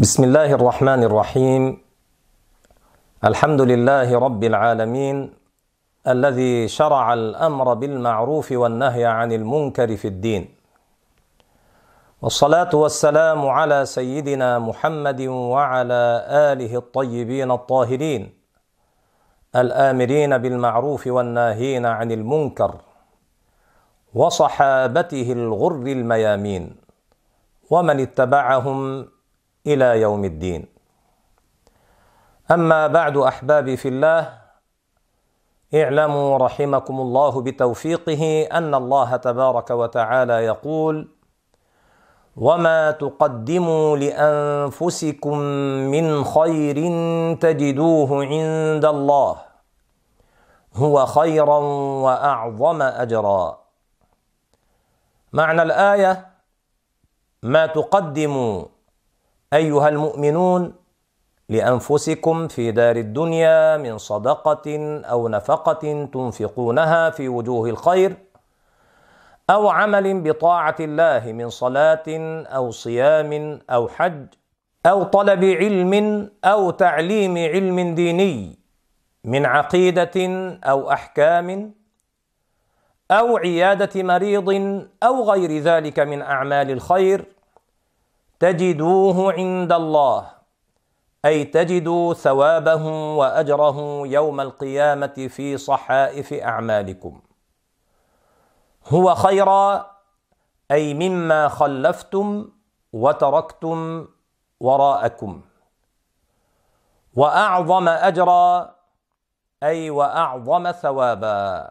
بسم الله الرحمن الرحيم. الحمد لله رب العالمين الذي شرع الأمر بالمعروف والنهي عن المنكر في الدين. والصلاة والسلام على سيدنا محمد وعلى آله الطيبين الطاهرين الآمرين بالمعروف والناهين عن المنكر وصحابته الغر الميامين ومن اتبعهم إلى يوم الدين. أما بعد أحبابي في الله اعلموا رحمكم الله بتوفيقه أن الله تبارك وتعالى يقول وما تقدموا لأنفسكم من خير تجدوه عند الله هو خيرا وأعظم أجرا. معنى الآية ما تقدموا أيها المؤمنون لأنفسكم في دار الدنيا من صدقة أو نفقة تنفقونها في وجوه الخير أو عمل بطاعة الله من صلاة أو صيام أو حج أو طلب علم أو تعليم علم ديني من عقيدة أو أحكام أو عيادة مريض أو غير ذلك من أعمال الخير. تجدوه عند الله أي تجدوا ثوابه وأجره يوم القيامة في صحائف أعمالكم. هو خيرا أي مما خلفتم وتركتم وراءكم. وأعظم أجرا أي وأعظم ثوابا.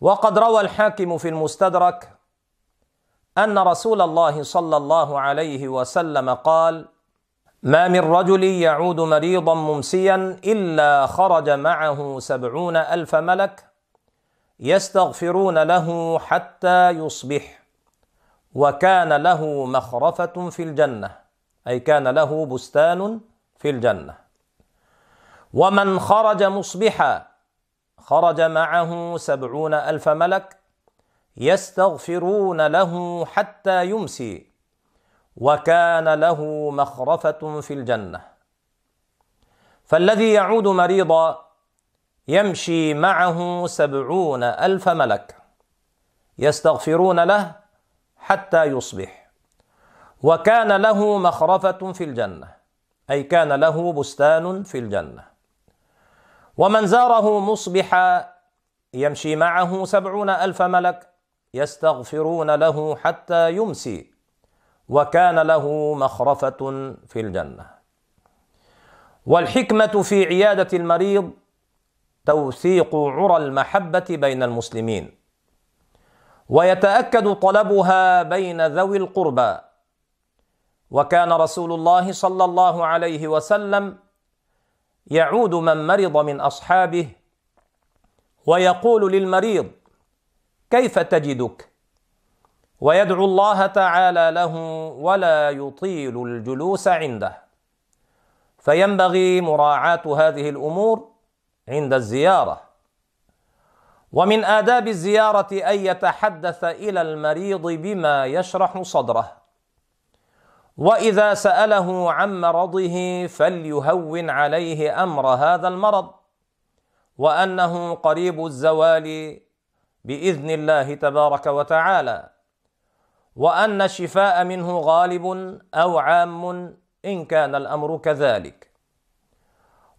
وقد روى الحاكم في المستدرك أن رسول الله صلى الله عليه وسلم قال ما من رجل يعود مريضا ممسيا إلا خرج معه سبعون ألف ملك يستغفرون له حتى يصبح وكان له مخرفة في الجنة أي كان له بستان في الجنة. ومن خرج مصبحا خرج معه سبعون ألف ملك يستغفرون له حتى يمسي وكان له مخرفة في الجنة. فالذي يعود مريضا يمشي معه سبعون ألف ملك يستغفرون له حتى يصبح. وكان له مخرفة في الجنة أي كان له بستان في الجنة. ومن زاره مصبحا يمشي معه سبعون ألف ملك يستغفرون له حتى يمسي وكان له مخرفة في الجنة. والحكمة في عيادة المريض توثيق عرى المحبة بين المسلمين ويتأكد طلبها بين ذوي القربى. وكان رسول الله صلى الله عليه وسلم يعود من مرض من أصحابه ويقول للمريض كيف تجدك؟ ويدعو الله تعالى له ولا يطيل الجلوس عنده. فينبغي مراعاة هذه الأمور عند الزيارة. ومن آداب الزيارة أن يتحدث إلى المريض بما يشرح صدره. وإذا سأله عن مرضه فليهون عليه أمر هذا المرض. وأنه قريب الزوال بإذن الله تبارك وتعالى. وأن الشفاء منه غالب أو عام إن كان الأمر كذلك.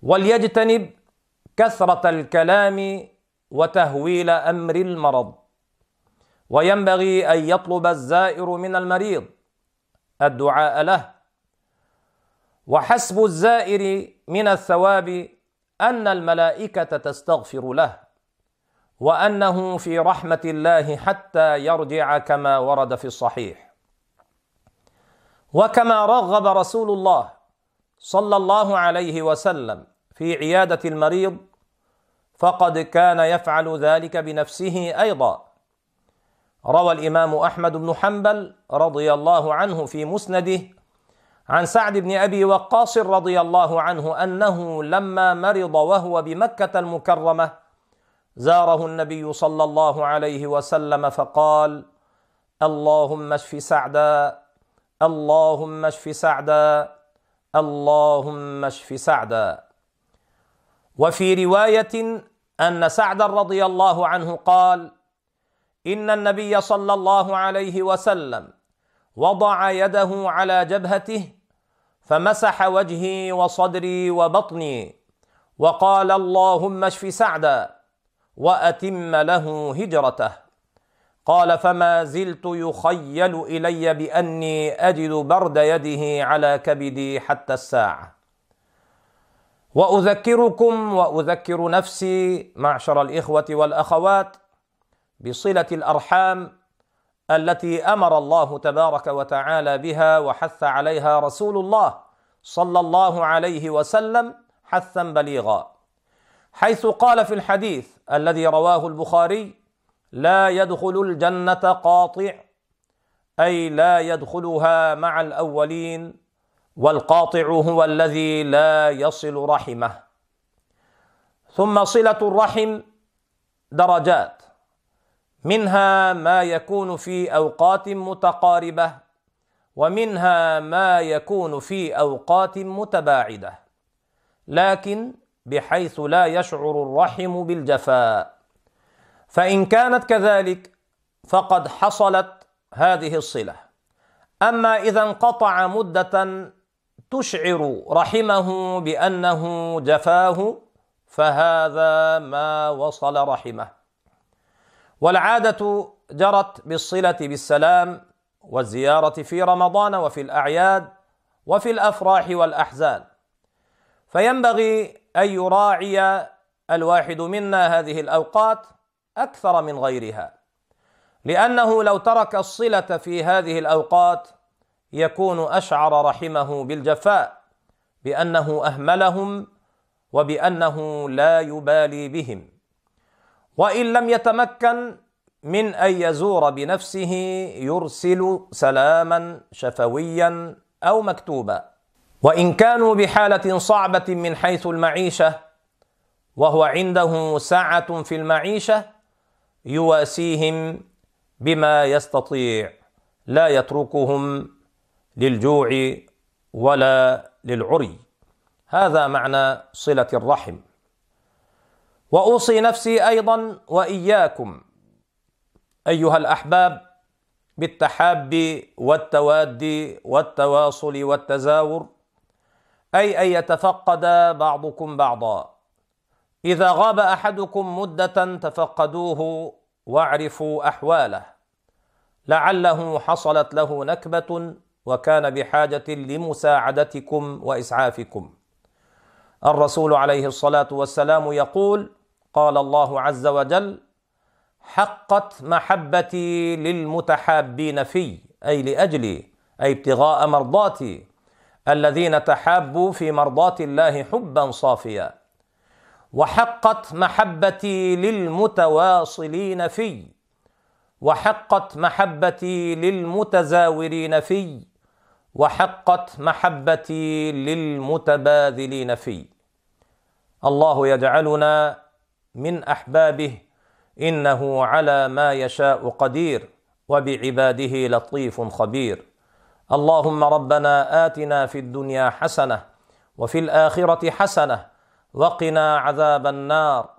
وليجتنب كثرة الكلام وتهويل أمر المرض. وينبغي أن يطلب الزائر من المريض الدعاء له. وحسب الزائر من الثواب أن الملائكة تستغفر له. وأنه في رحمة الله حتى يرجع كما ورد في الصحيح. وكما رغب رسول الله صلى الله عليه وسلم في عيادة المريض فقد كان يفعل ذلك بنفسه أيضا. روى الإمام أحمد بن حنبل رضي الله عنه في مسنده عن سعد بن أبي وقاص رضي الله عنه أنه لما مرض وهو بمكة المكرمة زاره النبي صلى الله عليه وسلم فقال اللهم اشف سعدا اللهم اشف سعدا اللهم اشف سعدا. وفي رواية أن سعدا رضي الله عنه قال إن النبي صلى الله عليه وسلم وضع يده على جبهته فمسح وجهي وصدري وبطني وقال اللهم اشف سعدا. وأتم له هجرته. قال فما زلت يخيل إلي بأني أجد برد يده على كبدي حتى الساعة. وأذكركم وأذكر نفسي معشر الإخوة والأخوات بصلة الأرحام التي أمر الله تبارك وتعالى بها وحث عليها رسول الله صلى الله عليه وسلم حثا بليغا. حيث قال في الحديث الذي رواه البخاري لا يدخل الجنة قاطع أي لا يدخلها مع الأولين والقاطع هو الذي لا يصل رحمه. ثم صلة الرحم درجات منها ما يكون في أوقات متقاربة ومنها ما يكون في أوقات متباعدة. لكن بحيث لا يشعر الرحم بالجفاء. فإن كانت كذلك فقد حصلت هذه الصلة. أما إذا انقطع مدة تشعر رحمه بأنه جفاه فهذا ما وصل رحمه. والعادة جرت بالصلة بالسلام والزيارة في رمضان وفي الأعياد وفي الأفراح والأحزان. فينبغي ان يراعي الواحد منا هذه الأوقات أكثر من غيرها. لأنه لو ترك الصلة في هذه الأوقات يكون أشعر رحمه بالجفاء بأنه أهملهم وبأنه لا يبالي بهم. وإن لم يتمكن من أن يزور بنفسه يرسل سلاما شفويا أو مكتوبا. وإن كانوا بحالة صعبة من حيث المعيشة وهو عنده سعه في المعيشة يواسيهم بما يستطيع لا يتركهم للجوع ولا للعري. هذا معنى صلة الرحم. وأوصي نفسي أيضا وإياكم أيها الأحباب بالتحاب والتواد والتواصل والتزاور أي أن يتفقد بعضكم بعضا. إذا غاب أحدكم مدة تفقدوه واعرفوا أحواله. لعله حصلت له نكبة وكان بحاجة لمساعدتكم وإسعافكم. الرسول عليه الصلاة والسلام يقول قال الله عز وجل حقت محبتي للمتحابين في أي لأجلي أي ابتغاء مرضاتي. الذين تحابوا في مرضات الله حبا صافيا. وحقت محبتي للمتواصلين في. وحقت محبتي للمتزاورين في. وحقت محبتي للمتباذلين في. الله يجعلنا من أحبابه. إنه على ما يشاء قدير. وبعباده لطيف خبير. اللهم ربنا آتنا في الدنيا حسنة وفي الآخرة حسنة وقنا عذاب النار.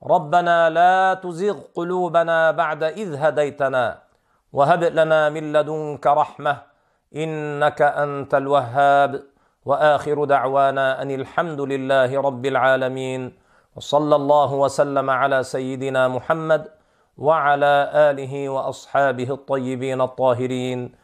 ربنا لا تزغ قلوبنا بعد إذ هديتنا وهب لنا من لدنك رحمة إنك أنت الوهاب. وآخر دعوانا أن الحمد لله رب العالمين. وصلى الله وسلم على سيدنا محمد وعلى آله وأصحابه الطيبين الطاهرين.